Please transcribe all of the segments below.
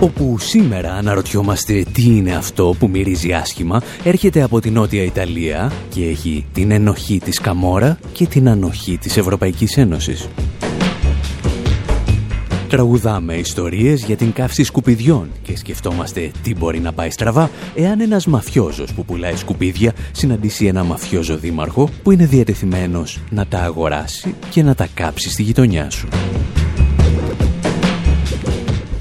Όπου σήμερα αναρωτιόμαστε τι είναι αυτό που μυρίζει άσχημα, έρχεται από την Νότια Ιταλία και έχει την ενοχή της Καμόρα και την ανοχή της Ευρωπαϊκής Ένωσης. Τραγουδάμε ιστορίες για την καύση σκουπιδιών και σκεφτόμαστε τι μπορεί να πάει στραβά εάν ένας μαφιόζος που πουλάει σκουπίδια συναντήσει ένα μαφιόζο δήμαρχο που είναι διατεθειμένος να τα αγοράσει και να τα κάψει στη γειτονιά σου.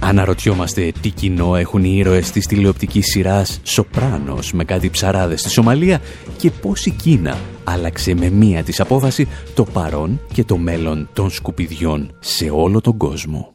Αναρωτιόμαστε τι κοινό έχουν οι ήρωες της τηλεοπτικής σειράς «Σοπράνος» με κάτι ψαράδες στη Σομαλία και πώς η Κίνα άλλαξε με μία της απόφαση το παρόν και το μέλλον των σκουπιδιών σε όλο τον κόσμο.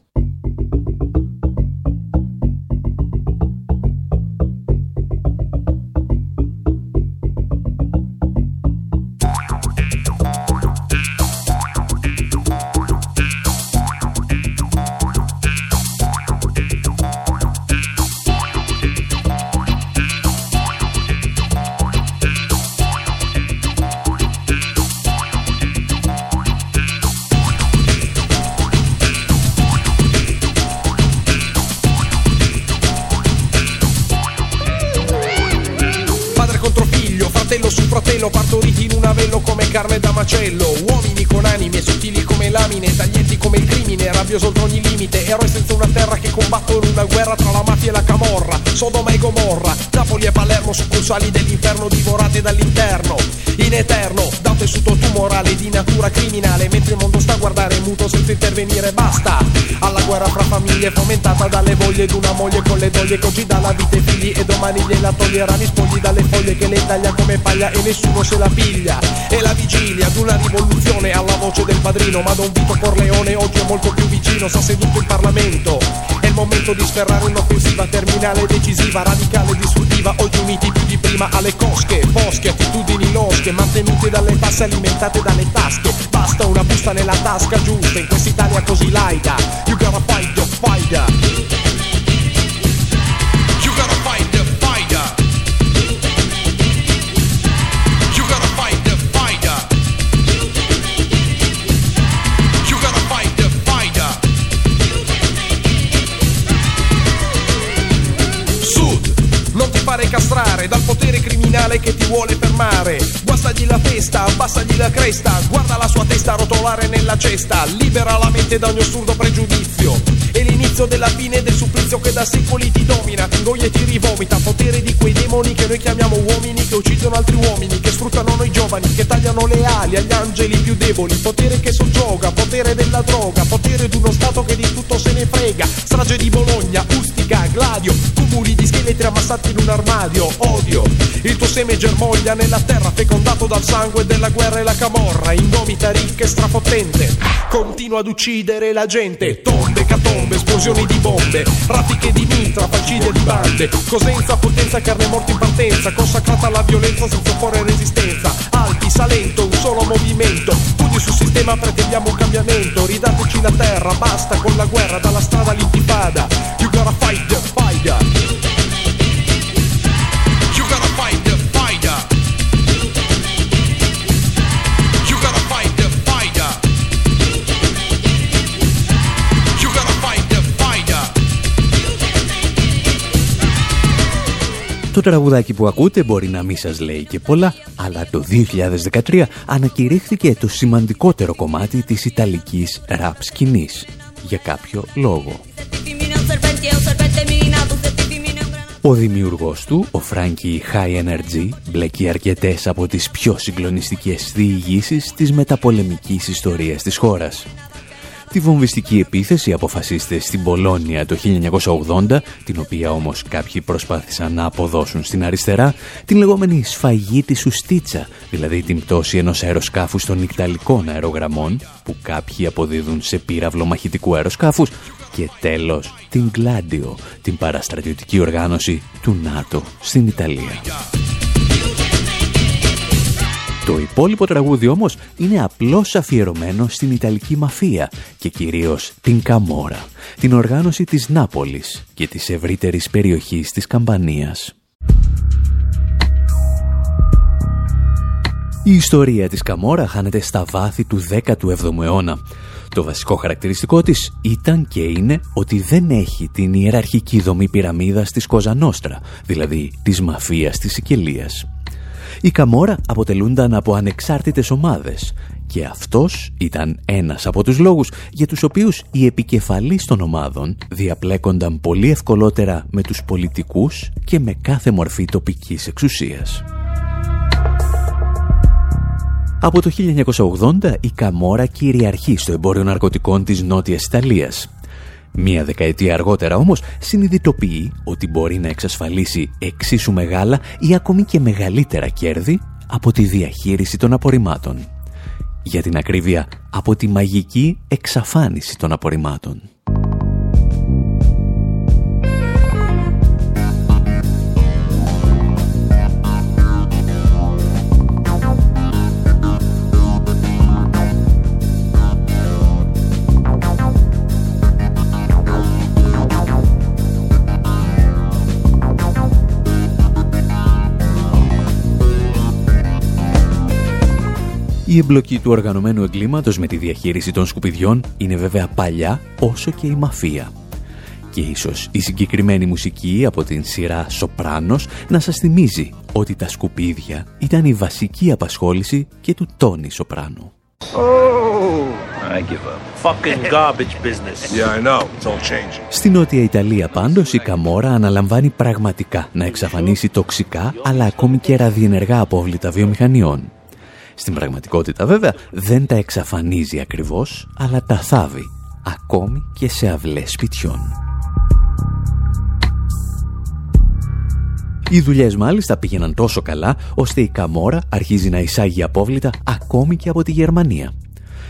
fratello su fratello, partoriti in un avello come carne da macello, uomini con anime sottili come lamine Taglienti come il crimine, rabbioso oltre ogni limite Eroi senza una terra che combattono una guerra tra la mafia e la camorra Sodoma e Gomorra, Napoli e Palermo Succursali dell'inferno divorate dall'interno In eterno, da un tessuto tumorale di natura criminale Mentre il mondo sta a guardare muto senza intervenire Basta, alla guerra fra famiglie Fomentata dalle voglie d'una moglie con le doglie Che oggi dà la vita ai figli e domani gliela toglierà Mi spogli dalle foglie che le taglia come paglia E nessuno se la piglia. E la vigilia ad una rivoluzione alla voce del padrino ma Don Vito Corleone oggi è molto più vicino sta seduto in Parlamento. È il momento di sferrare un'offensiva terminale decisiva radicale distruttiva oggi uniti più di prima alle cosche bosche attitudini losche mantenute dalle tasse alimentate dalle tasche. Basta una busta nella tasca giusta in quest'Italia così laica. You gotta fight the fighter criminale che ti vuole fermare. Guastagli la testa, abbassagli la cresta, guarda la sua testa rotolare nella cesta, libera la mente da ogni assurdo pregiudizio. È l'inizio della fine del supplizio che da secoli ti domina, ti ingoglia e ti rivomita. Potere di quei demoni che noi chiamiamo uomini, che uccidono altri uomini, che sfruttano noi giovani, che tagliano le ali agli angeli più deboli. Potere che soggioga, potere della droga, potere di uno Stato che di tutto se ne frega. Strage di Bologna, Ustica, Gladio, cumuli di scheletri ammassati in un armadio. Odio, il tuo seme germoglia nella terra fecondato dal sangue della guerra e la camorra. Indomita, ricca e strafottente, continua ad uccidere la gente. Tombe, catombe, esplosioni di bombe, raffiche di mitra, falcide di bande. Cosenza, potenza, carne morta in partenza, consacrata alla violenza senza opporre resistenza. Alpi, Salento, un solo movimento. Pugni sul sistema, pretendiamo un cambiamento. Ridateci la terra, basta con la guerra, dalla strada all'intifada. You gotta fight the fighter. Το τραγουδάκι που ακούτε μπορεί να μην σας λέει και πολλά, αλλά το 2013 ανακηρύχθηκε το σημαντικότερο κομμάτι της Ιταλικής ραπ σκηνής. Για κάποιο λόγο. Ο δημιουργός του, ο Φράγκη High Energy, μπλέκει αρκετές από τις πιο συγκλονιστικές διηγήσεις της μεταπολεμικής ιστορίας της χώρας. Τη βομβιστική επίθεση αποφασίστε στην Πολώνια το 1980, την οποία όμως κάποιοι προσπάθησαν να αποδώσουν στην αριστερά, την λεγόμενη σφαγή της Ουστίτσα, δηλαδή την πτώση ενός αεροσκάφου των Ιταλικών αερογραμμών, που κάποιοι αποδίδουν σε πύραυλο μαχητικού αεροσκάφους, και τέλος την Γκλάντιο, την παραστρατιωτική οργάνωση του ΝΑΤΟ στην Ιταλία. Το υπόλοιπο τραγούδι όμως είναι απλώς αφιερωμένο στην Ιταλική μαφία και κυρίως την Καμόρα, την οργάνωση της Νάπολης και της ευρύτερης περιοχής της Καμπανίας. Η ιστορία της Καμόρα χάνεται στα βάθη του 17ου αιώνα. Το βασικό χαρακτηριστικό της ήταν και είναι ότι δεν έχει την ιεραρχική δομή πυραμίδας της Κοζανόστρα, δηλαδή της μαφίας της Σικελίας. Οι Καμόρα αποτελούνταν από ανεξάρτητες ομάδες και αυτός ήταν ένας από τους λόγους για τους οποίους οι επικεφαλείς των ομάδων διαπλέκονταν πολύ ευκολότερα με τους πολιτικούς και με κάθε μορφή τοπικής εξουσίας. Από το 1980 η Καμόρα κυριαρχεί στο εμπόριο ναρκωτικών της Νότιας Ιταλίας. Μία δεκαετία αργότερα όμως συνειδητοποιεί ότι μπορεί να εξασφαλίσει εξίσου μεγάλα ή ακόμη και μεγαλύτερα κέρδη από τη διαχείριση των απορριμμάτων. Για την ακρίβεια, από τη μαγική εξαφάνιση των απορριμμάτων. Η εμπλοκή του οργανωμένου εγκλήματος με τη διαχείριση των σκουπιδιών είναι βέβαια παλιά όσο και η μαφία. Και ίσως η συγκεκριμένη μουσική από την σειρά «Σοπράνος» να σας θυμίζει ότι τα σκουπίδια ήταν η βασική απασχόληση και του Τόνι Σοπράνου. Στην Νότια Ιταλία πάντως η Καμόρα αναλαμβάνει πραγματικά να εξαφανίσει τοξικά αλλά ακόμη και ραδιενεργά απόβλητα βιομηχανιών. Στην πραγματικότητα βέβαια δεν τα εξαφανίζει ακριβώς, αλλά τα θάβει, ακόμη και σε αυλές σπιτιών. Οι δουλειές μάλιστα πήγαιναν τόσο καλά, ώστε η Καμόρα αρχίζει να εισάγει απόβλητα ακόμη και από τη Γερμανία.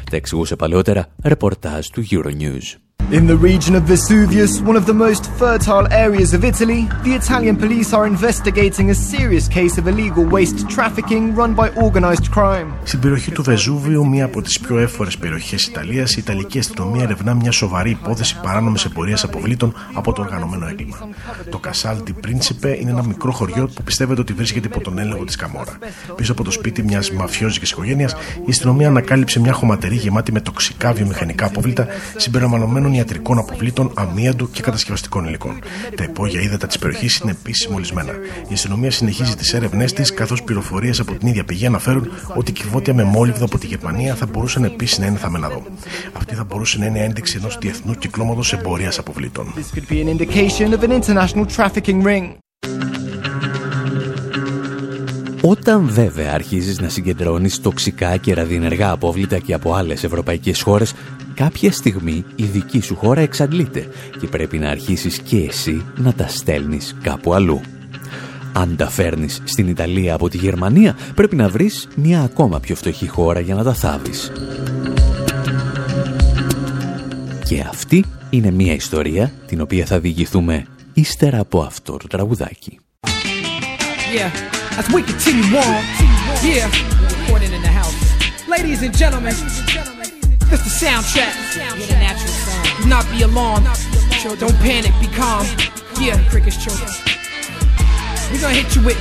Τα εξηγούσε παλαιότερα ρεπορτάζ του Euronews. In the region of Vesuvius, one of the most fertile areas of Italy, the Italian police are investigating a serious case of illegal waste trafficking run by organized crime. Στην περιοχή του Βεζούβιου, μία από τις πιο εύφορε περιοχές Ιταλίας, η Ιταλική αστυνομία ερευνά μια σοβαρή υπόθεση παράνομης εμπορίας αποβλήτων από το οργανωμένο έγκλημα. Το Casal di Principe είναι ένα μικρό χωριό που πιστεύετε ότι βρίσκεται υπό τον έλεγχο της Καμόρα. Πίσω από το σπίτι μιας μαφιόζικης οικογένειας, η αστυνομία ανακάλυψε μια χωματερή γεμάτη με τοξικά βιομηχανικά απόβλητα συμπεριλαμβανομένων ιατρικών αποβλήτων, αμύαντου και κατασκευαστικών υλικών. Τα υπόγεια ύδατα της περιοχής είναι επίσης μολυσμένα. Η αστυνομία συνεχίζει τις έρευνές της, καθώς πληροφορίες από την ίδια πηγή αναφέρουν ότι κυβότια με μόλιβδο από τη Γερμανία θα μπορούσαν επίσης να είναι θαμμένα εδώ. Αυτή θα μπορούσε να είναι ένδειξη ενός διεθνού κυκλώματος εμπορίας αποβλήτων. Όταν βέβαια αρχίζεις να συγκεντρώνεις τοξικά και ραδιενεργά απόβλητα και από άλλες ευρωπαϊκές χώρες, κάποια στιγμή η δική σου χώρα εξαντλείται και πρέπει να αρχίσεις και εσύ να τα στέλνεις κάπου αλλού. Αν τα φέρνεις στην Ιταλία από τη Γερμανία, πρέπει να βρεις μια ακόμα πιο φτωχή χώρα για να τα θάβεις. Και αυτή είναι μια ιστορία την οποία θα διηγηθούμε ύστερα από αυτό το τραγουδάκι. As we continue on, yeah, recording in the house. Ladies and gentlemen, this the soundtrack. Get a natural sound. Do not be alarmed. Don't panic. Be calm. Yeah, cricket's choking. We're gonna hit you with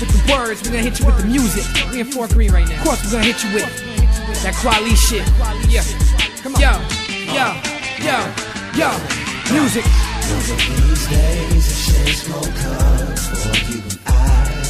with the words. We're gonna hit you with the music. We in four green right now. Of course, we're gonna hit you with that quality shit. Yeah, come on. Yo, yo, yo, yo, music. Music these days, a shade smoke comes for you and I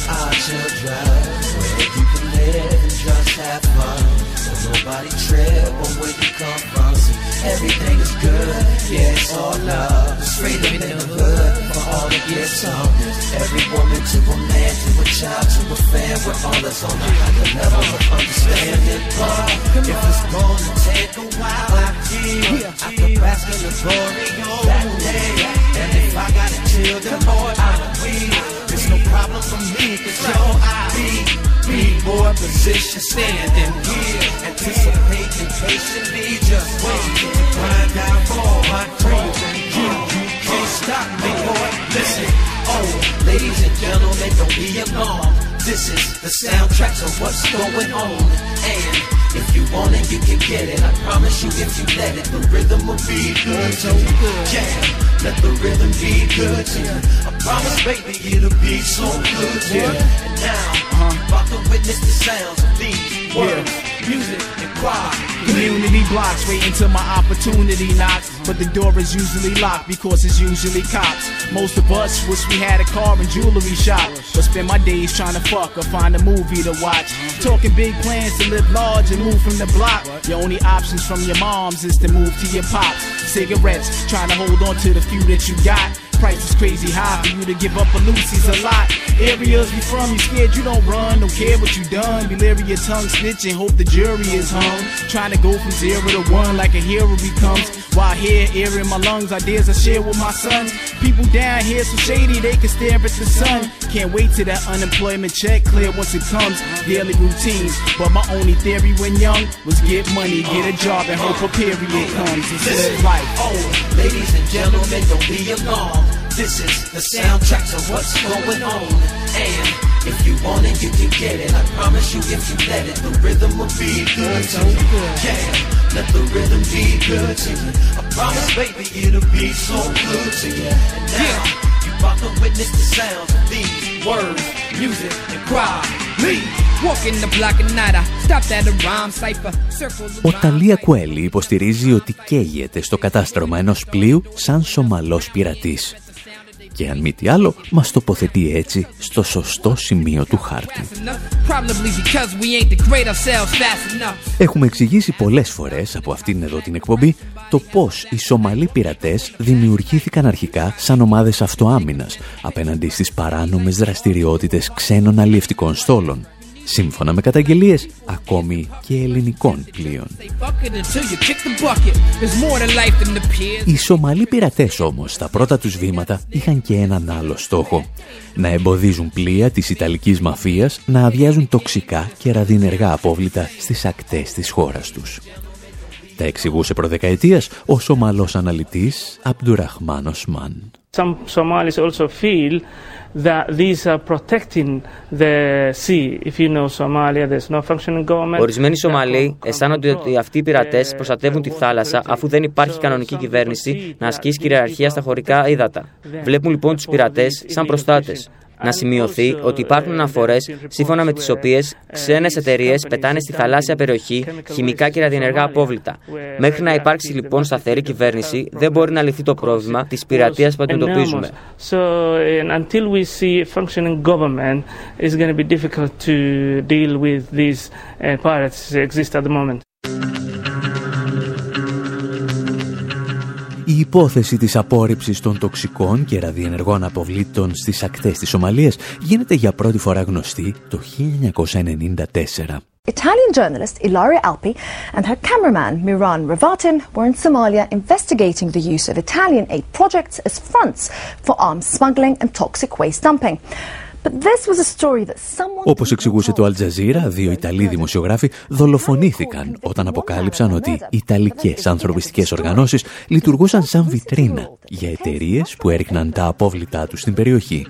are children where you can live and just have fun. So nobody trip on where you come from. See, everything is good, yeah, it's all love. Straight living in the hood for all to get some. Every woman to a man, to a child, to a fan, we're all that's on a higher level of understanding. But if it's gonna take a while, I feel I could bask in the glory of that day. And if I gotta chill, then Lord, I will no problem for me, cause yo, I be, be more position standing here, anticipating patiently, just waiting grind out for my dreams. And you, you can't stop me, boy. Listen, oh, ladies and gentlemen, don't be alarmed. This is the soundtrack of what's going on. And if you want it, you can get it. I promise you, if you let it, the rhythm will be good to you. Yeah, let the rhythm be good to you. I promise, baby, it'll be so good to you. And now, uh-huh. about to witness the sounds of these words, music, and choir. Community blocks waiting till my opportunity knocks. But the door is usually locked because it's usually cops. Most of us wish we had a car and jewelry shop. But spend my days trying to fuck or find a movie to watch. Talking big plans to live large and move from the block. Your only options from your moms is to move to your pops. Cigarettes, trying to hold on to the few that you got. Price is crazy high for you to give up a Lucy's a lot. Areas we from, you scared you don't run, don't care what you done. Be leery your tongue snitching, hope the jury is hung. Trying to go from zero to one like a hero becomes. While here, air in my lungs, ideas I share with my sons. People down here so shady they can stare at the sun. Can't wait till that unemployment check clear once it comes. Daily routines, but my only theory when young was get money, get a job, and hope a period comes. It's live life. Oh, ladies and gentlemen, don't be alarmed. This is the soundtracks of what's going on. And if you want it, you can get it. I promise you, if you let it, the rhythm will be good to you. Yeah, let the rhythm be good to you. I promise, baby, it'll be so good to you. And now, you about to witness the sounds of these words, music, and cry. Leave. Ο Ταλία Κουέλη υποστηρίζει ότι καίγεται στο κατάστρωμα ενός πλοίου σαν Σομαλός πειρατής. Και αν μη τι άλλο, μας τοποθετεί έτσι στο σωστό σημείο του χάρτη. Έχουμε εξηγήσει πολλές φορές από αυτήν εδώ την εκπομπή το πώς οι Σομαλοί πειρατές δημιουργήθηκαν αρχικά σαν ομάδες αυτοάμυνας απέναντι στις παράνομες δραστηριότητες ξένων αλλιευτικών στόλων σύμφωνα με καταγγελίες ακόμη και ελληνικών πλοίων. Οι Σομαλοί πειρατές όμως στα πρώτα τους βήματα είχαν και έναν άλλο στόχο. Να εμποδίζουν πλοία της Ιταλικής μαφίας να αδειάζουν τοξικά και ραδιενεργά απόβλητα στις ακτές της χώρας τους. Τα εξηγούσε προδεκαετίας ο Σομαλός αναλυτής Αμπτουραχμάν Οσμάν. Some Somalis also feel that these are protecting the sea. If you know Somalia, there's no functioning government. Ορισμένοι Σομαλοί αισθάνονται ότι αυτοί οι πειρατές προστατεύουν τη θάλασσα αφού δεν υπάρχει κανονική κυβέρνηση να ασκήσει κυριαρχία στα χωρικά ύδατα. Βλέπουν λοιπόν τους πειρατές σαν προστάτες. Να σημειωθεί ότι υπάρχουν αναφορέ σύμφωνα με τι οποίε ξένε εταιρείε πετάνε στη θαλάσσια περιοχή χημικά και ραδιενεργά απόβλητα. Μέχρι να υπάρξει λοιπόν σταθερή κυβέρνηση, δεν μπορεί να λυθεί το πρόβλημα τη πειρατεία που αντιμετωπίζουμε. Η υπόθεση της απόρριψης των τοξικών και ραδιενεργών αποβλήτων στις ακτές της Σομαλίας γίνεται για πρώτη φορά γνωστή το 1994. Italian journalist Ilaria Alpi and her cameraman Miran Ravatin were in Somalia investigating the use of Italian aid projects as fronts for arms smuggling and toxic waste dumping. Όπως εξηγούσε το Αλτζαζίρα, δύο Ιταλοί δημοσιογράφοι δολοφονήθηκαν όταν αποκάλυψαν ότι οι Ιταλικές ανθρωπιστικές οργανώσεις λειτουργούσαν σαν βιτρίνα για εταιρείες που έριχναν τα απόβλητά τους στην περιοχή.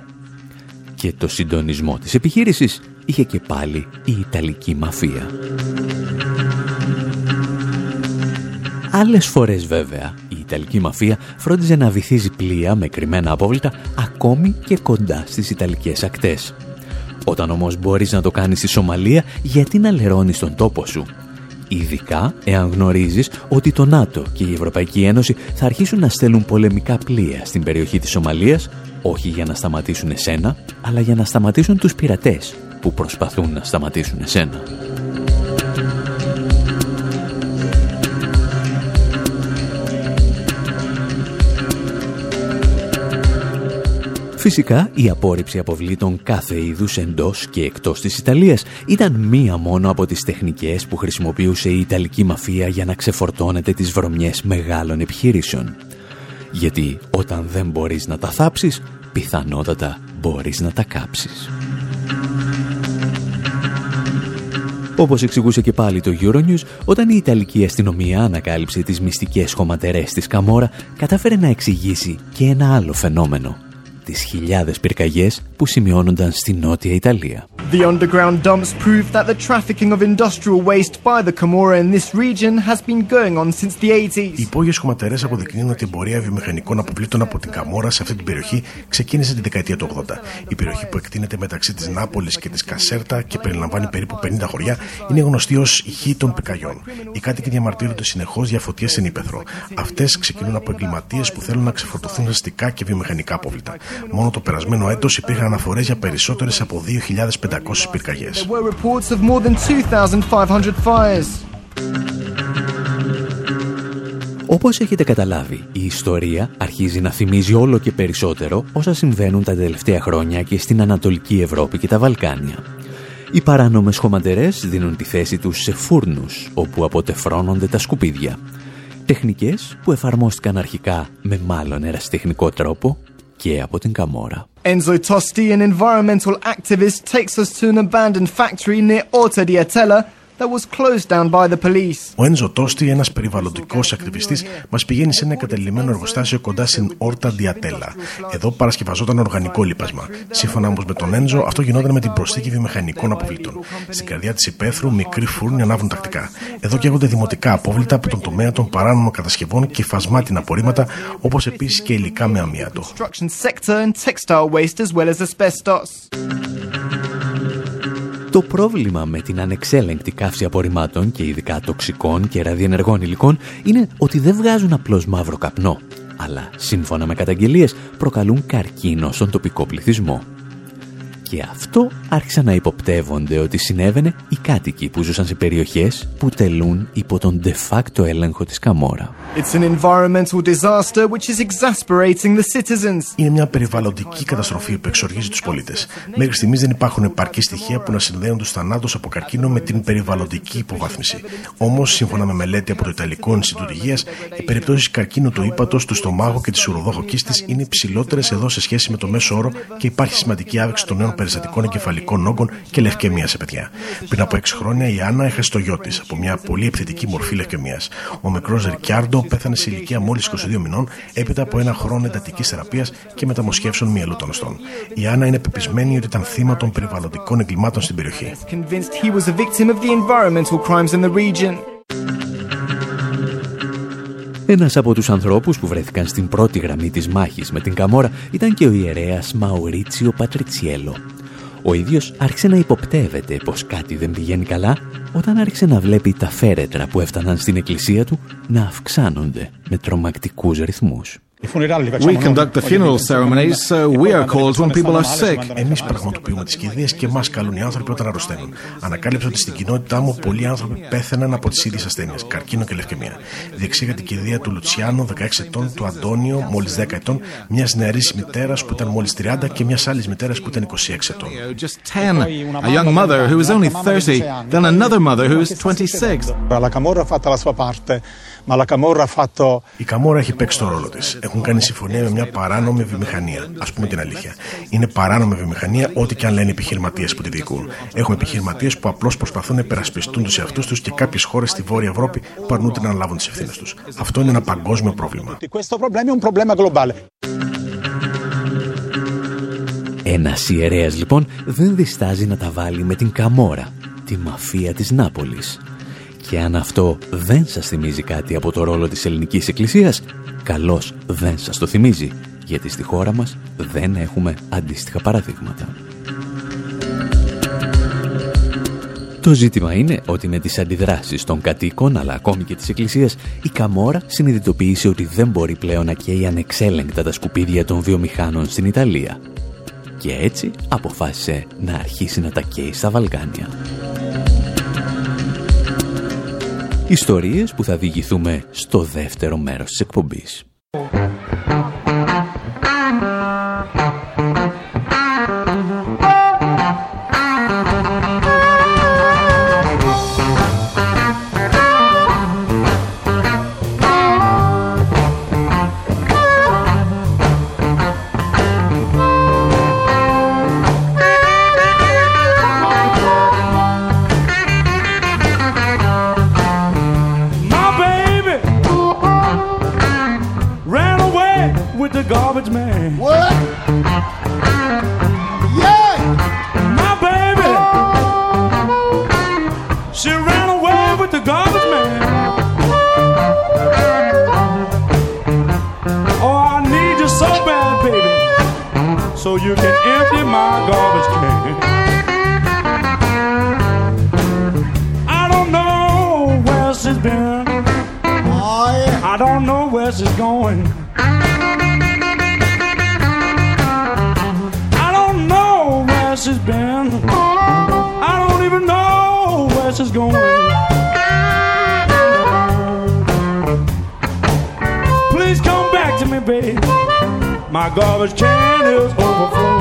Και το συντονισμό της επιχείρησης είχε και πάλι η Ιταλική μαφία. Άλλες φορές βέβαια η Ιταλική μαφία φρόντιζε να βυθίζει πλοία με κρυμμένα απόβλητα ακόμη και κοντά στις Ιταλικές ακτές. Όταν όμως μπορείς να το κάνεις στη Σομαλία, γιατί να λερώνεις τον τόπο σου; Ειδικά εάν γνωρίζεις ότι το ΝΑΤΟ και η Ευρωπαϊκή Ένωση θα αρχίσουν να στέλνουν πολεμικά πλοία στην περιοχή της Σομαλίας, όχι για να σταματήσουν εσένα, αλλά για να σταματήσουν τους πειρατές που προσπαθούν να σταματήσουν εσένα. Φυσικά, η απόρριψη αποβλήτων κάθε είδους εντός και εκτός της Ιταλίας ήταν μία μόνο από τις τεχνικές που χρησιμοποιούσε η Ιταλική μαφία για να ξεφορτώνεται τις βρωμιές μεγάλων επιχειρήσεων. Γιατί όταν δεν μπορείς να τα θάψεις, πιθανότατα μπορείς να τα κάψεις. Όπως εξηγούσε και πάλι το Euronews, όταν η Ιταλική αστυνομία ανακάλυψε τις μυστικές χωματερές της Καμόρα, κατάφερε να εξηγήσει και ένα άλλο φαινόμενο τις χιλιάδες πυρκαγιές που σημειώνονταν στη Νότια Ιταλία. The underground dumps prove that the trafficking of industrial waste by the Camorra in this region has been going on since the 80s. Οι υπόγειες χωματερές αποδεικνύουν ότι η εμπορία βιομηχανικών αποβλήτων από την Καμόρα σε αυτή την περιοχή ξεκίνησε τη δεκαετία του 80. Η περιοχή που εκτείνεται μεταξύ της Νάπολης και της Κασέρτα και περιλαμβάνει περίπου 50 χωριά είναι γνωστή ως η χή των πικαγιών. Οι κάτοικοι διαμαρτύρονται συνεχώς για φωτιές στην Ήπεθρο. Αυτές ξεκινούν από εγκληματίες που θέλουν να ξεφορτωθούν αστικά και βιομηχανικά απόβλητα. Μόνο το περασμένο έτος υπήρχαν αναφορές για περισσότερες από 2.500 πυρκαγιές. Όπως έχετε καταλάβει, η ιστορία αρχίζει να θυμίζει όλο και περισσότερο όσα συμβαίνουν τα τελευταία χρόνια και στην Ανατολική Ευρώπη και τα Βαλκάνια. Οι παράνομες χωματερές δίνουν τη θέση τους σε φούρνους, όπου αποτεφρώνονται τα σκουπίδια. Τεχνικές που εφαρμόστηκαν αρχικά με μάλλον εραστεχνικό τρόπο και από την Καμόρα. Enzo Tosti, an environmental activist, takes us to an abandoned factory near Orta di Atella that was closed down by the police. Ο Ένζο Τόστι, ένας περιβαλλοντικός ακτιβιστής, μας πηγαίνει σε ένα εγκατελειμμένο εργοστάσιο κοντά στην Όρτα Διατέλα. Εδώ παρασκευαζόταν οργανικό λίπασμα. Σύμφωνα όμως με τον Ένζο, αυτό γινόταν με την προσθήκη βιομηχανικών αποβλήτων. Στην καρδιά της υπαίθρου, μικροί φούρνοι ανάβουν τακτικά. Εδώ καίγονται δημοτικά απόβλητα από τον τομέα των παράνομων κατασκευών και φασμάτινα απορρίμματα, όπως επίσης και υλικά με αμύατο. Το πρόβλημα με την ανεξέλεγκτη καύση απορριμμάτων και ειδικά τοξικών και ραδιενεργών υλικών είναι ότι δεν βγάζουν απλώς μαύρο καπνό, αλλά σύμφωνα με καταγγελίες προκαλούν καρκίνο στον τοπικό πληθυσμό. Και αυτό άρχισαν να υποπτεύονται ότι συνέβαινε οι κάτοικοι που ζούσαν σε περιοχές που τελούν υπό τον de facto έλεγχο της Καμόρα. Είναι μια περιβαλλοντική καταστροφή που εξοργίζει τους πολίτες. Μέχρι στιγμής δεν υπάρχουν επαρκή στοιχεία που να συνδέουν τους θανάτους από καρκίνο με την περιβαλλοντική υποβάθμιση. Όμως, σύμφωνα με μελέτη από το Ιταλικό Ινστιτούτο Υγείας, οι περιπτώσεις καρκίνου του ύπατος, του στομάχου και της ουροδόχοκίστης είναι υψηλότερες εδώ σε σχέση με το μέσο όρο και υπάρχει σημαντική αύξηση των νέων περιστατικών εγκεφαλικών όγκων και λευκαιμία σε παιδιά. Πριν από 6 χρόνια η Άννα έχασε το γιο της από μια πολύ επιθετική μορφή λευκαιμία. Ο μικρός Ρικιάρντο πέθανε σε ηλικία μόλις 22 μηνών έπειτα από ένα χρόνο εντατικής θεραπείας και μεταμοσχεύσεων μυαλού των οστών. Η Άννα είναι πεπισμένη ότι ήταν θύμα των περιβαλλοντικών εγκλημάτων στην περιοχή. Ένας από τους ανθρώπους που βρέθηκαν στην πρώτη γραμμή της μάχης με την Καμόρα ήταν και ο ιερέας Μαουρίτσιο Πατριτσιέλο. Ο ίδιος άρχισε να υποπτεύεται πως κάτι δεν πηγαίνει καλά όταν άρχισε να βλέπει τα φέρετρα που έφταναν στην εκκλησία του να αυξάνονται με τρομακτικούς ρυθμούς. We conduct the funeral ceremonies, so we are called when people are sick. Εμείς πραγματοποιούμε τις κηδείες και μας καλούν οι άνθρωποι όταν αρρωσταίνουν. Ανακάλυψα ότι στην κοινότητά μου πολλοί άνθρωποι πέθαναν από τις ίδιες ασθένειες, καρκίνο και λευκαιμία. Διεξήγα την κηδεία του Λουτσιάνο, 16 ετών, του Αντώνιο, μόλις 10 ετών, μιας νεαρής μητέρας που ήταν μόλις 30 και μιας άλλης μητέρας που ήταν 26 ετών. Just 10. A young mother who was only 30, then another mother who was 26. La Camorra ha fatto la sua parte. Ma la Camorra ha fatto... Η Καμόρα έχει παίξει το ρόλο της. Έχουν κάνει συμφωνία με μια παράνομη βιομηχανία. Α πούμε την αλήθεια. Είναι παράνομη βιομηχανία, ό,τι και αν λένε επιχειρηματίες που τη διοικούν. Έχουμε επιχειρηματίες που απλώς προσπαθούν να υπερασπιστούν τους εαυτούς τους και κάποιες χώρες στη Βόρεια Ευρώπη που αρνούνται να αναλάβουν τις ευθύνες τους. Αυτό είναι ένα παγκόσμιο πρόβλημα. Ένας ιερέας λοιπόν δεν διστάζει να τα βάλει με την Καμόρα, τη μαφία της Νάπολης. Και αν αυτό δεν σας θυμίζει κάτι από το ρόλο της ελληνικής εκκλησίας, καλώς δεν σας το θυμίζει, γιατί στη χώρα μας δεν έχουμε αντίστοιχα παραδείγματα. Το ζήτημα είναι ότι με τις αντιδράσεις των κατοίκων αλλά ακόμη και της Εκκλησίας η Καμόρα συνειδητοποίησε ότι δεν μπορεί πλέον να καίει ανεξέλεγκτα τα σκουπίδια των βιομηχάνων στην Ιταλία. Και έτσι αποφάσισε να αρχίσει να τα καίει στα Βαλκάνια. Ιστορίες που θα διηγηθούμε στο δεύτερο μέρος της εκπομπής. She's going. Please come back to me, babe. My garbage can is overflowing.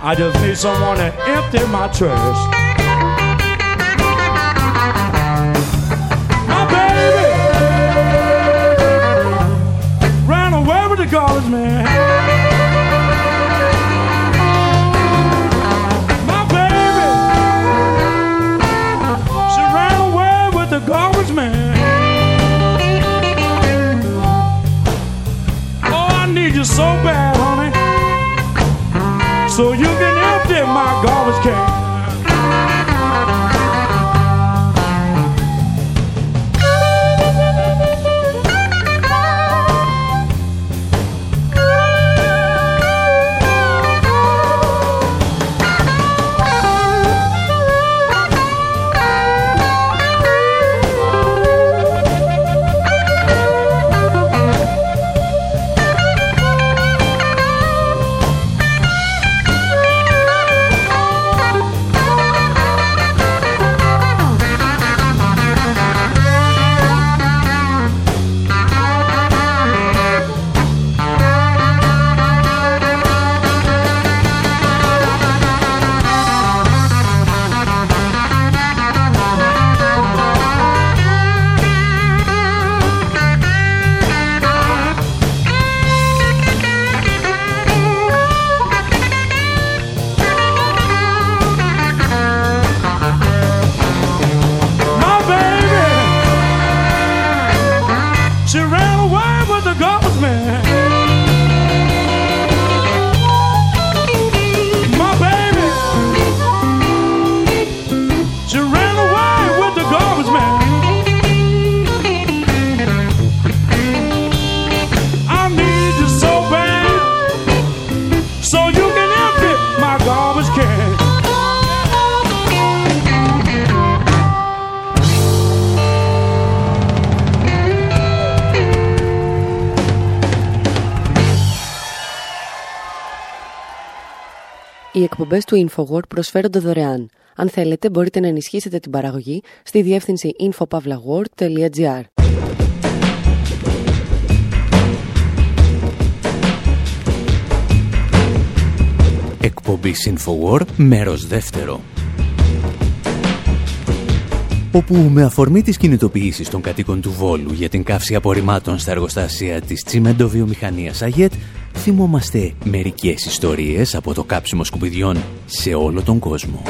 I just need someone to empty my trash. So you can empty my garbage can. Οι εκπομπές του InfoWord προσφέρονται δωρεάν. Αν θέλετε, μπορείτε να ενισχύσετε την παραγωγή στη διεύθυνση infopavlagor.gr. Εκπομπή Infowar, μέρος δεύτερο. Όπου με αφορμή τις κινητοποιήσεις των κατοίκων του Βόλου για την καύση απορριμμάτων στα εργοστάσια της τσιμεντοβιομηχανίας ΑΓΕΤ, θυμόμαστε μερικές ιστορίες από το κάψιμο σκουπιδιών σε όλο τον κόσμο.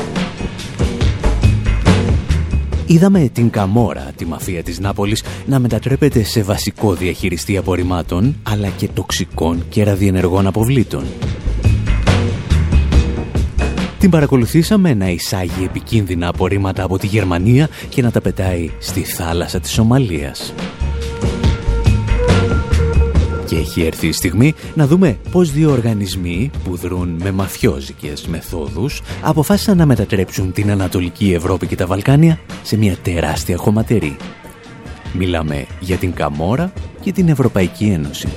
Είδαμε την Καμόρα, τη μαφία της Νάπολης, να μετατρέπεται σε βασικό διαχειριστή απορριμμάτων, αλλά και τοξικών και ραδιενεργών αποβλήτων. Την παρακολουθήσαμε να εισάγει επικίνδυνα απορρίμματα από τη Γερμανία και να τα πετάει στη θάλασσα της Σομαλίας. Και έχει έρθει η στιγμή να δούμε πώς δύο οργανισμοί που δρούν με μαφιόζικες μεθόδους αποφάσισαν να μετατρέψουν την Ανατολική Ευρώπη και τα Βαλκάνια σε μια τεράστια χωματερή. Μιλάμε για την Καμόρα και την Ευρωπαϊκή Ένωση.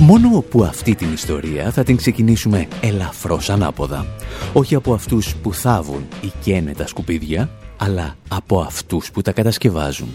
Μόνο που αυτή την ιστορία θα την ξεκινήσουμε ελαφρώς ανάποδα. Όχι από αυτούς που θάβουν ή καίνε τα σκουπίδια, αλλά από αυτούς που τα κατασκευάζουν.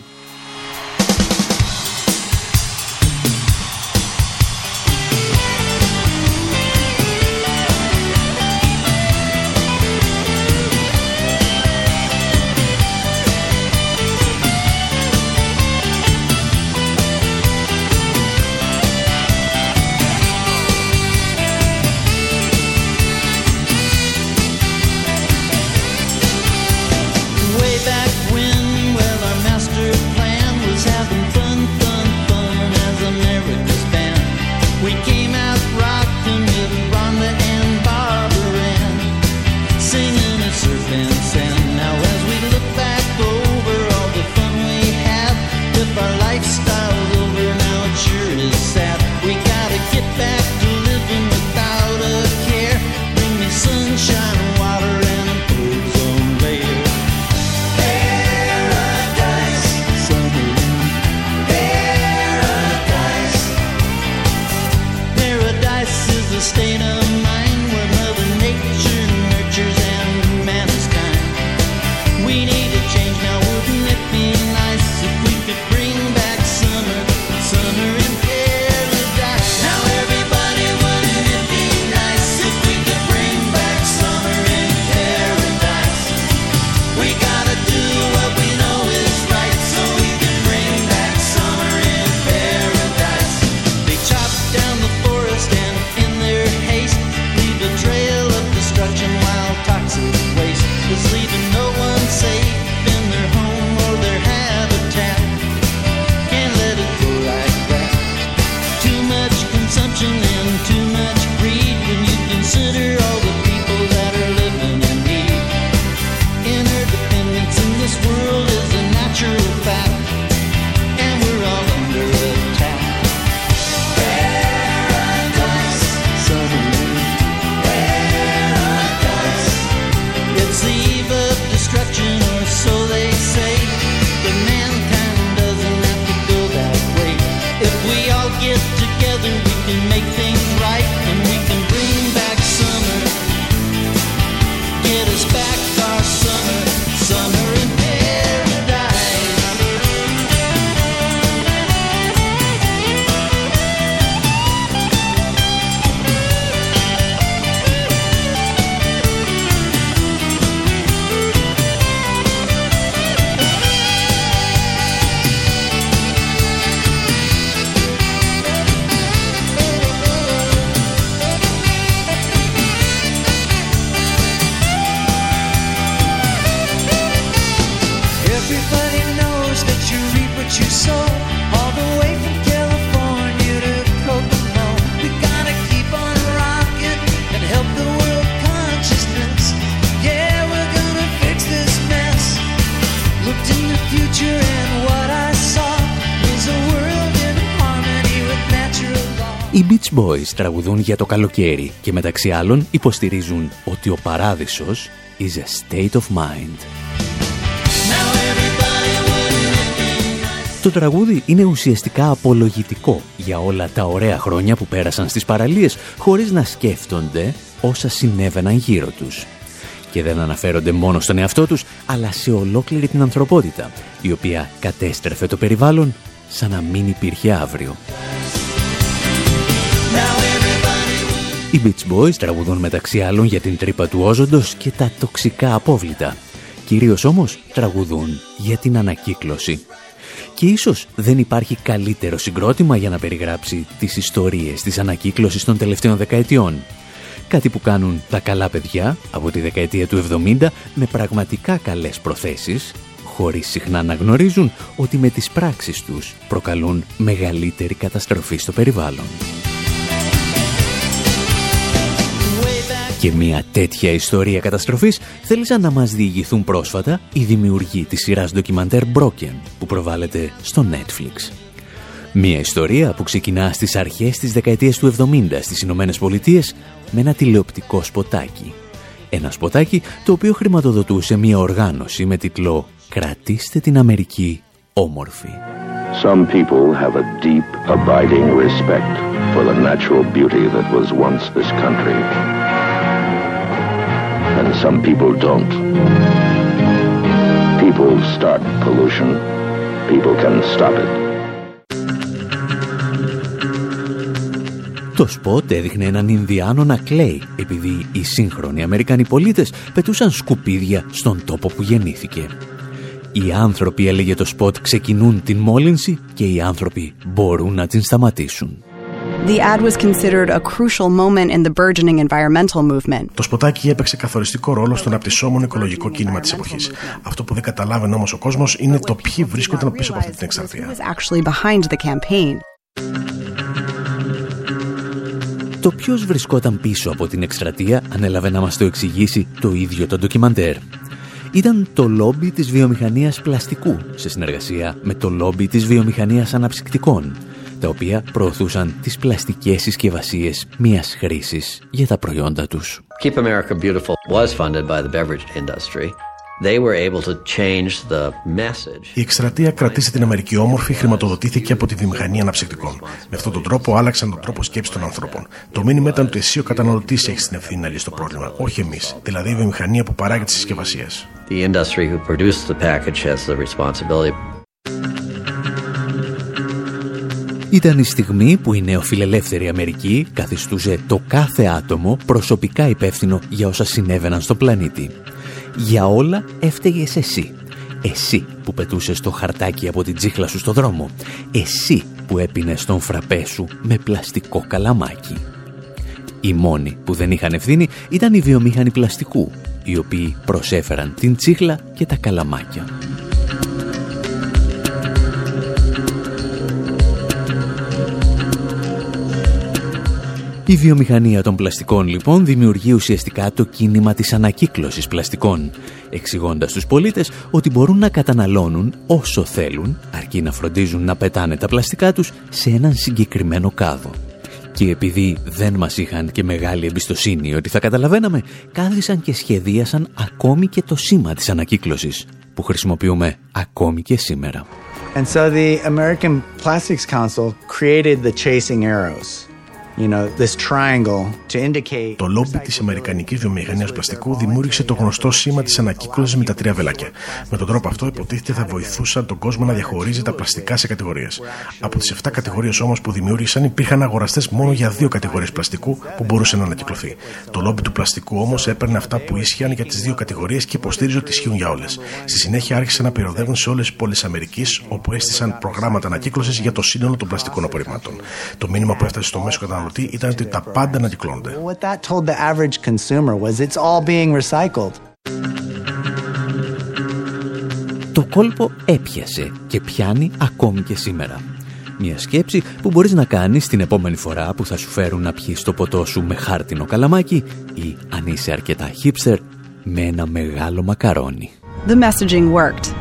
sustain Boys τραγουδούν για το καλοκαίρι και μεταξύ άλλων υποστηρίζουν ότι ο παράδεισος is a state of mind. Το τραγούδι είναι ουσιαστικά απολογητικό για όλα τα ωραία χρόνια που πέρασαν στις παραλίες χωρίς να σκέφτονται όσα συνέβαιναν γύρω τους. Και δεν αναφέρονται μόνο στον εαυτό τους, αλλά σε ολόκληρη την ανθρωπότητα, η οποία κατέστρεφε το περιβάλλον σαν να μην υπήρχε αύριο. Οι Beach Boys τραγουδούν μεταξύ άλλων για την τρύπα του όζοντος και τα τοξικά απόβλητα. Κυρίως όμως τραγουδούν για την ανακύκλωση. Και ίσως δεν υπάρχει καλύτερο συγκρότημα για να περιγράψει τις ιστορίες της ανακύκλωσης των τελευταίων δεκαετιών. Κάτι που κάνουν τα καλά παιδιά από τη δεκαετία του 70 με πραγματικά καλές προθέσεις, χωρίς συχνά να γνωρίζουν ότι με τις πράξεις τους προκαλούν μεγαλύτερη καταστροφή στο περιβάλλον. Και μια τέτοια ιστορία καταστροφής θέλησαν να μας διηγηθούν πρόσφατα οι δημιουργοί της σειράς ντοκιμαντέρ Broken που προβάλλεται στο Netflix. Μια ιστορία που ξεκινά στις αρχές της δεκαετίας του 70 στις Ηνωμένες Πολιτείες με ένα τηλεοπτικό σποτάκι. Ένα σποτάκι το οποίο χρηματοδοτούσε μια οργάνωση με τίτλο «Κρατήστε την Αμερική όμορφη». Some people have a deep, abiding respect for the natural beauty that was once this country. And some people don't. People start pollution. People can stop it. Το σποτ έδειχνε έναν Ινδιάνο να κλαίει επειδή οι σύγχρονοι Αμερικανοί πολίτες πετούσαν σκουπίδια στον τόπο που γεννήθηκε. Οι άνθρωποι, έλεγε το σποτ, ξεκινούν την μόλυνση και οι άνθρωποι μπορούν να την σταματήσουν. The ad was considered a crucial moment in the burgeoning environmental movement. Το σποτάκι έπαιξε καθοριστικό ρόλο στο αναπτυσσόμενο οικολογικό κίνημα της εποχής. Αυτό που δεν καταλάβαινε όμως ο κόσμος είναι το ποιοι βρίσκονταν πίσω από αυτή την εκστρατεία. Το ποιος βρισκόταν πίσω από την εκστρατεία ανέλαβε να μας το εξηγήσει το ίδιο το ντοκιμαντέρ. Ήταν το λόμπι της βιομηχανίας πλαστικού σε συνεργασία με το λόμπι της βιομηχανίας αναψυκτικών τα οποία προωθούσαν τις πλαστικές συσκευασίες μίας χρήσης για τα προϊόντα τους. Keep America Beautiful was funded by the beverage industry. They were able to change the message. Η εκστρατεία κρατήσει την Αμερική όμορφη χρηματοδοτήθηκε από τη βιομηχανία αναψυκτικών. Με αυτόν τον τρόπο άλλαξαν τον τρόπο σκέψης των ανθρώπων. Το μήνυμα ήταν ότι εσύ ο καταναλωτής έχεις την ευθύνη να λύσεις το πρόβλημα, όχι εμείς, δηλαδή η βιομηχανία που παράγει τις συσκευασίες. The industry who produces the package has the responsibility. Ήταν η στιγμή που η νεοφιλελεύθερη Αμερική καθιστούσε το κάθε άτομο προσωπικά υπεύθυνο για όσα συνέβαιναν στο πλανήτη. Για όλα έφταιγες εσύ. Εσύ που πετούσες το χαρτάκι από την τσίχλα σου στο δρόμο. Εσύ που έπινες τον φραπέ σου με πλαστικό καλαμάκι. Οι μόνοι που δεν είχαν ευθύνη ήταν οι βιομήχανοι πλαστικού, οι οποίοι προσέφεραν την τσίχλα και τα καλαμάκια. Η βιομηχανία των πλαστικών λοιπόν δημιουργεί ουσιαστικά το κίνημα της ανακύκλωσης πλαστικών, εξηγώντας στους πολίτες ότι μπορούν να καταναλώνουν όσο θέλουν, αρκεί να φροντίζουν να πετάνε τα πλαστικά τους σε έναν συγκεκριμένο κάδο. Και επειδή δεν μας είχαν και μεγάλη εμπιστοσύνη ότι θα καταλαβαίναμε, κάθισαν και σχεδίασαν ακόμη και το σήμα της ανακύκλωσης, που χρησιμοποιούμε ακόμη και σήμερα. And so the American Plastics Council created the chasing arrows. Το λόμπι της Αμερικανικής Βιομηχανίας Πλαστικού δημιούργησε το γνωστό σήμα της ανακύκλωσης με τα τρία βελάκια. Με τον τρόπο αυτό, υποτίθεται θα βοηθούσαν τον κόσμο να διαχωρίζει τα πλαστικά σε κατηγορίες. Από τις 7 κατηγορίες όμως που δημιούργησαν, υπήρχαν αγοραστές μόνο για δύο κατηγορίες πλαστικού που μπορούσαν να ανακυκλωθεί. Το λόμπι του πλαστικού όμως έπαιρνε αυτά που ίσχυαν για τις δύο κατηγορίες και υποστήριζε ότι ισχύουν για όλες. Στη συνέχεια άρχισαν να πυροδεύουν σε όλες τις πόλεις Αμερικής, όπου έστησαν προγράμματα ανακύκλωσης για το σύνολο των πλαστικών απορριμμάτων. Το μήνυμα που έφτασε στο μέσο καταναλωτή καταναλωτή ήταν ότι τα πάντα ανακυκλώνονται. Το κόλπο έπιασε και πιάνει ακόμη και σήμερα. Μια σκέψη που μπορείς να κάνεις την επόμενη φορά που θα σου φέρουν να πιείς το ποτό σου με χάρτινο καλαμάκι ή αν είσαι αρκετά hipster με ένα μεγάλο μακαρόνι. The messaging worked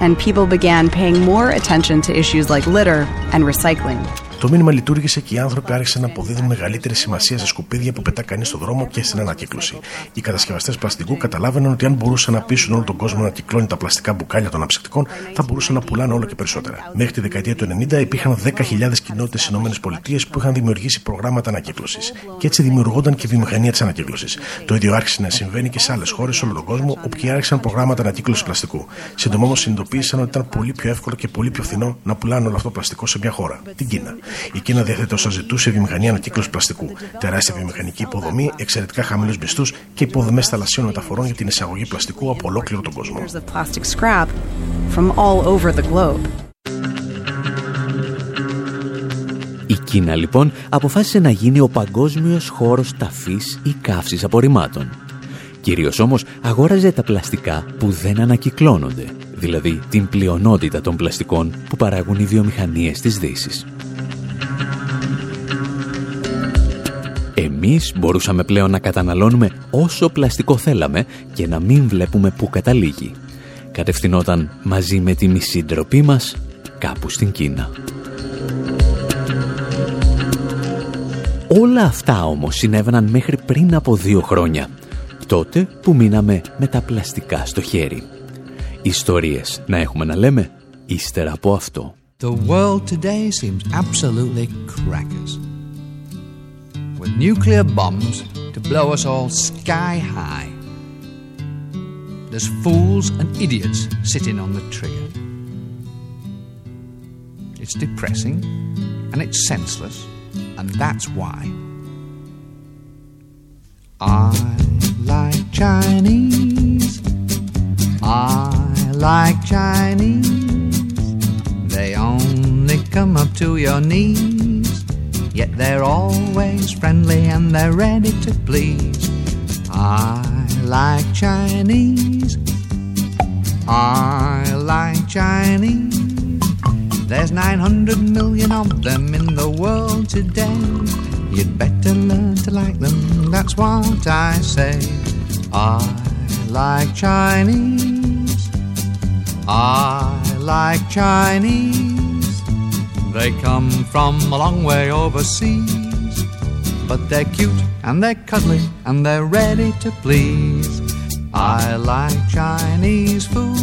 and people began paying more attention to issues like litter and recycling. Το μήνυμα λειτουργήσε και οι άνθρωποι άρχισαν να αποδίδουν μεγαλύτερη σημασία σε σκουπίδια που πετά κανείς στον δρόμο και στην ανακύκλωση. Οι κατασκευαστές πλαστικού καταλάβαιναν ότι αν μπορούσαν να πείσουν όλο τον κόσμο να κυκλώνει τα πλαστικά μπουκάλια των αψυκτικών, θα μπορούσαν να πουλάνε όλο και περισσότερα. Μέχρι τη δεκαετία του 90 υπήρχαν 10.000 κοινότητες στις ΗΠΑ που είχαν δημιουργήσει προγράμματα ανακύκλωσης. Και έτσι δημιουργούνταν και η βιομηχανία της ανακύκλωσης. Το ίδιο άρχισε να συμβαίνει και σε άλλες χώρες σε όλο τον κόσμο, όπου και άρχισαν προγράμματα ανακύκλωσης πλαστικού. Σύντομα όμως συνειδητοποίησαν ότι ήταν πολύ πιο εύκολο και πολύ πιο φθηνό να πουλάνε όλο αυτό πλαστικό σε μια χώρα, την Κίνα. Η Κίνα διαθέτει όσα ζητούσε βιομηχανία ανακύκλωση πλαστικού. Τεράστια βιομηχανική υποδομή, εξαιρετικά χαμηλούς μισθούς και υποδομές θαλασσίων μεταφορών για την εισαγωγή πλαστικού από ολόκληρο τον κόσμο. Η Κίνα λοιπόν αποφάσισε να γίνει ο παγκόσμιος χώρος ταφής ή καύσης απορριμμάτων. Κυρίως όμως αγόραζε τα πλαστικά που δεν ανακυκλώνονται, δηλαδή την πλειονότητα των πλαστικών που παράγουν οι βιομηχανίες της Δύσης. Εμείς μπορούσαμε πλέον να καταναλώνουμε όσο πλαστικό θέλαμε και να μην βλέπουμε που καταλήγει. Κατευθυνόταν μαζί με τη μισή ντροπή μας κάπου στην Κίνα. Όλα αυτά όμως συνέβαιναν μέχρι πριν από δύο χρόνια, τότε που μείναμε με τα πλαστικά στο χέρι. Ιστορίες να έχουμε να λέμε ύστερα από αυτό. The world today seems absolutely crackers. With nuclear bombs to blow us all sky high. There's fools and idiots sitting on the trigger. It's depressing and it's senseless, and that's why. I like Chinese. I like Chinese. They only come up to your knees, yet they're always friendly and they're ready to please. I like Chinese. I like Chinese. There's 900 million of them in the world today. You'd better learn to like them, that's what I say. I like Chinese. I like Chinese. They come from a long way overseas. But they're cute and they're cuddly and they're ready to please. I like Chinese food.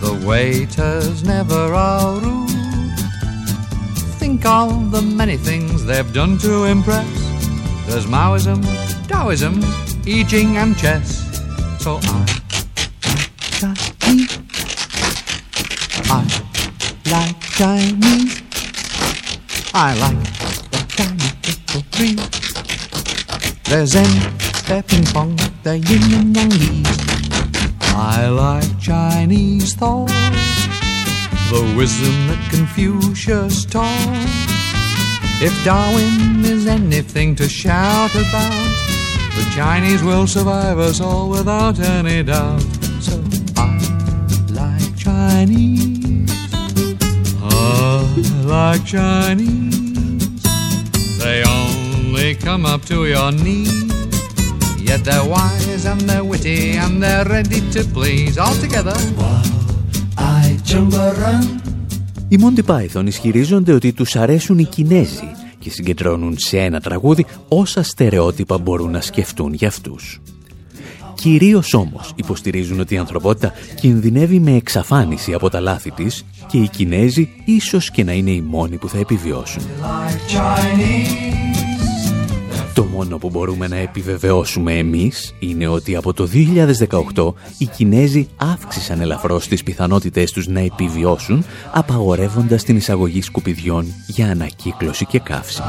The waiters never are rude. Think of the many things they've done to impress. There's Maoism, Taoism, I Ching and chess. So I Chinese. I like the Chinese little tree. They're Zen, they're ping pong, they're yin and yang leaves. I like Chinese thought, the wisdom that Confucius taught. If Darwin is anything to shout about, the Chinese will survive us all without any doubt. So I like Chinese. I like Chinese. They only come up to your knees. Yet they're wise and they're witty and they're ready to please all together. I jump around. Οι Monty Python ισχυρίζονται ότι τους αρέσουν οι Κινέζοι και συγκεντρώνουν σε ένα τραγούδι όσα στερεότυπα μπορούν να σκεφτούν για αυτούς. Κυρίως όμως υποστηρίζουν ότι η ανθρωπότητα κινδυνεύει με εξαφάνιση από τα λάθη της και οι Κινέζοι ίσως και να είναι οι μόνοι που θα επιβιώσουν. Το μόνο που μπορούμε να επιβεβαιώσουμε εμείς είναι ότι από το 2018 οι Κινέζοι αύξησαν ελαφρώς τις πιθανότητες τους να επιβιώσουν απαγορεύοντας την εισαγωγή σκουπιδιών για ανακύκλωση και καύση.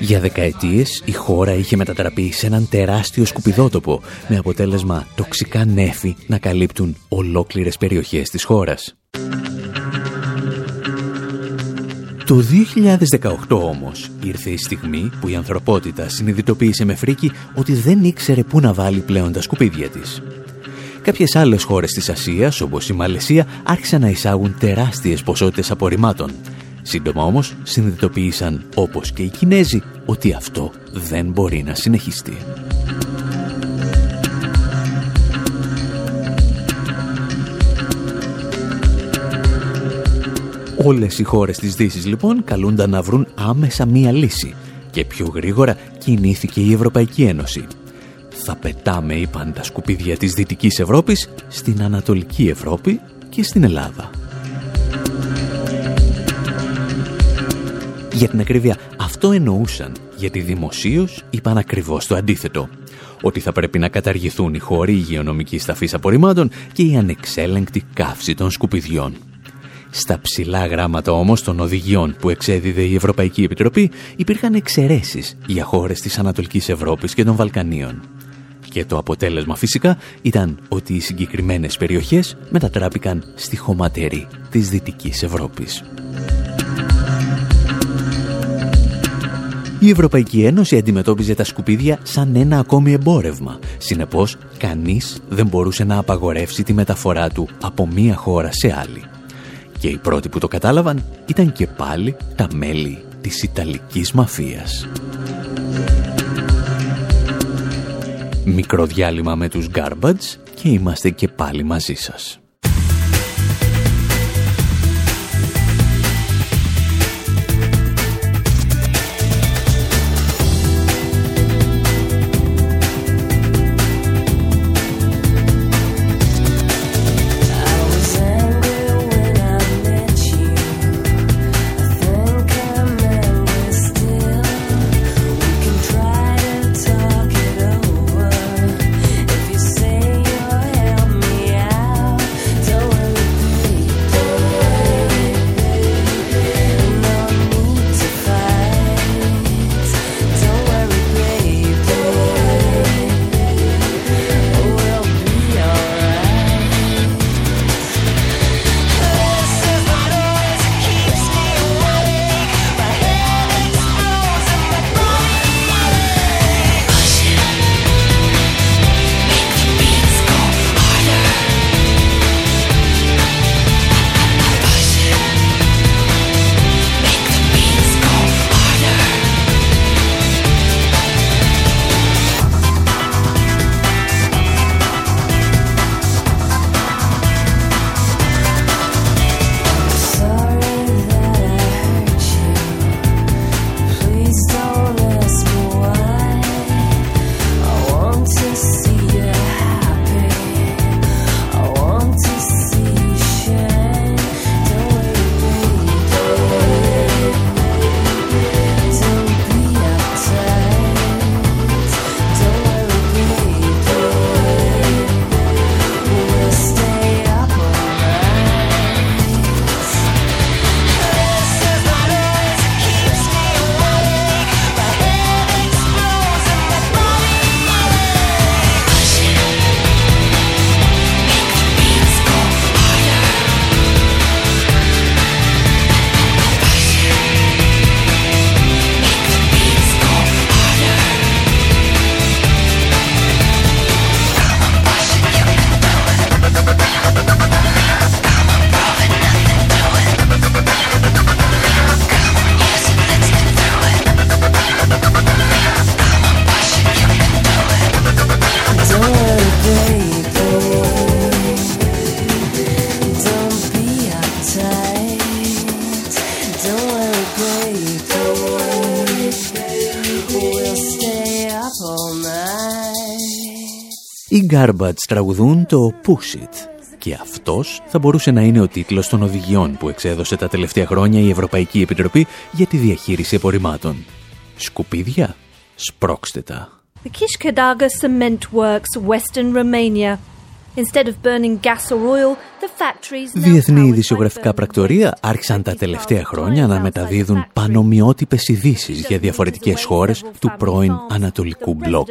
Για δεκαετίες η χώρα είχε μετατραπεί σε έναν τεράστιο σκουπιδότοπο με αποτέλεσμα τοξικά νέφη να καλύπτουν ολόκληρες περιοχές της χώρας. Το 2018 όμως ήρθε η στιγμή που η ανθρωπότητα συνειδητοποίησε με φρίκι ότι δεν ήξερε πού να βάλει πλέον τα σκουπίδια της. Κάποιες άλλες χώρες της Ασίας, όπως η Μαλαισία, άρχισαν να εισάγουν τεράστιες ποσότητες απορριμμάτων. Σύντομα όμως συνειδητοποίησαν, όπως και οι Κινέζοι, ότι αυτό δεν μπορεί να συνεχιστεί. Όλες οι χώρες της Δύσης λοιπόν καλούνταν να βρουν άμεσα μία λύση και πιο γρήγορα κινήθηκε η Ευρωπαϊκή Ένωση. Θα πετάμε, είπαν τα σκουπίδια της Δυτικής Ευρώπης, στην Ανατολική Ευρώπη και στην Ελλάδα. Για την ακρίβεια, αυτό εννοούσαν, γιατί δημοσίως είπαν ακριβώς το αντίθετο. Ότι θα πρέπει να καταργηθούν οι χώροι υγειονομικής ταφής απορριμμάτων και η ανεξέλεγκτη καύση των σκουπιδιών. Στα ψηλά γράμματα όμως των οδηγιών που εξέδιδε η Ευρωπαϊκή Επιτροπή υπήρχαν εξαιρέσεις για χώρες της Ανατολικής Ευρώπης και των Βαλκανίων. Και το αποτέλεσμα φυσικά ήταν ότι οι συγκεκριμένες περιοχές μετατράπηκαν στη χωματερή της Δυτικής Ευρώπης. Η Ευρωπαϊκή Ένωση αντιμετώπιζε τα σκουπίδια σαν ένα ακόμη εμπόρευμα. Συνεπώς, κανείς δεν μπορούσε να απαγορεύσει τη μεταφορά του από μία χώρα σε άλλη. Και οι πρώτοι που το κατάλαβαν ήταν και πάλι τα μέλη της Ιταλικής μαφίας. Μικρό διάλειμμα με τους Garbage και είμαστε και πάλι μαζί σας. Garbage τραγουδούν το Push It και αυτός θα μπορούσε να είναι ο τίτλος των οδηγιών που εξέδωσε τα τελευταία χρόνια η Ευρωπαϊκή Επιτροπή για τη διαχείριση απορριμμάτων. Σκουπίδια, σπρώξτε τα. The Kishkadaga Cement Works, Western Romania, Διεθνή ειδησιογραφικά πρακτορία άρχισαν τα τελευταία χρόνια να μεταδίδουν πανομοιότυπες ειδήσεις για διαφορετικές χώρες του πρώην Ανατολικού Μπλοκ.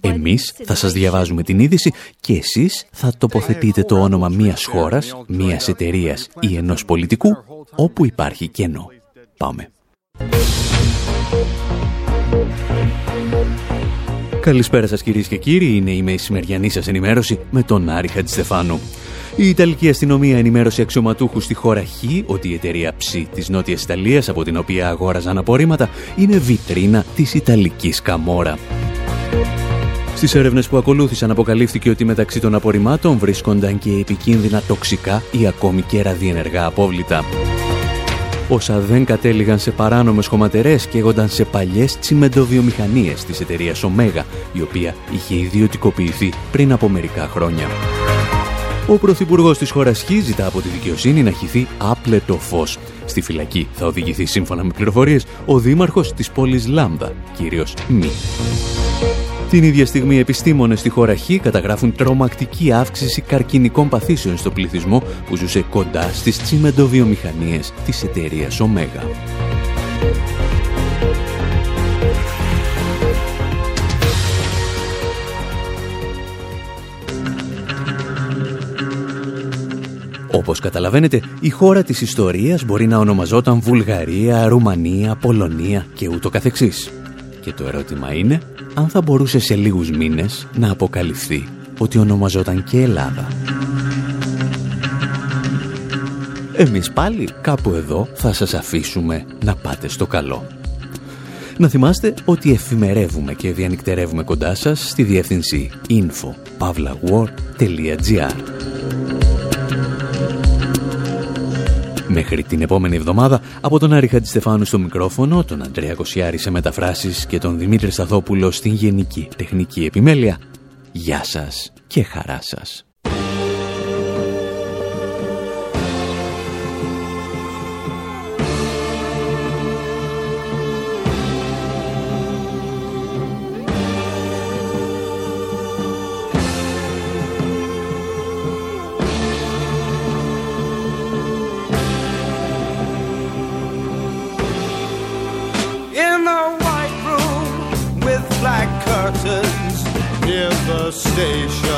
Εμείς θα σας διαβάζουμε την είδηση και εσείς θα τοποθετείτε το όνομα μιας χώρας, μιας εταιρείας ή ενός πολιτικού όπου υπάρχει κενό. Πάμε. Καλησπέρα σας κυρίες και κύριοι, είναι η μεσημεριανή σας ενημέρωση με τον Άρη Χατζηστεφάνου. Η Ιταλική αστυνομία ενημέρωσε αξιωματούχους στη χώρα Χ ότι η εταιρεία Ψ της Νότιας Ιταλίας από την οποία αγόραζαν απορρίμματα είναι βιτρίνα της Ιταλικής Καμόρα. Στις έρευνες που ακολούθησαν αποκαλύφθηκε ότι μεταξύ των απορριμμάτων βρίσκονταν και επικίνδυνα τοξικά ή ακόμη και ραδιενεργά απόβλητα. Όσα δεν κατέληγαν σε παράνομες χωματερές καίγονταν σε παλιές τσιμεντοβιομηχανίες της εταιρείας Ωμέγα, η οποία είχε ιδιωτικοποιηθεί πριν από μερικά χρόνια. Ο Πρωθυπουργός της χώρας Χ ζητά από τη δικαιοσύνη να χυθεί άπλετο φως. Στη φυλακή θα οδηγηθεί σύμφωνα με πληροφορίες ο δήμαρχος της πόλης Λάμδα, κύριος Μη. Την ίδια στιγμή, επιστήμονες στη χώρα Χ καταγράφουν τρομακτική αύξηση καρκινικών παθήσεων στο πληθυσμό που ζούσε κοντά στις τσιμεντοβιομηχανίες της εταιρείας Ωμέγα. Όπως καταλαβαίνετε, η χώρα της ιστορίας μπορεί να ονομαζόταν Βουλγαρία, Ρουμανία, Πολωνία και ούτω καθεξής. Και το ερώτημα είναι αν θα μπορούσε σε λίγους μήνες να αποκαλυφθεί ότι ονομαζόταν και Ελλάδα. εμείς πάλι κάπου εδώ θα σας αφήσουμε να πάτε στο καλό. Να θυμάστε ότι εφημερεύουμε και διανυκτερεύουμε κοντά σας στη διεύθυνση info.pavlawar.gr Μέχρι την επόμενη εβδομάδα, από τον Άρη Χατζηστεφάνου στο μικρόφωνο, τον Αντρέα Κοσιάρη σε μεταφράσεις και τον Δημήτρη Σταθόπουλο στην Γενική Τεχνική Επιμέλεια, γεια σας και χαρά σας. Station.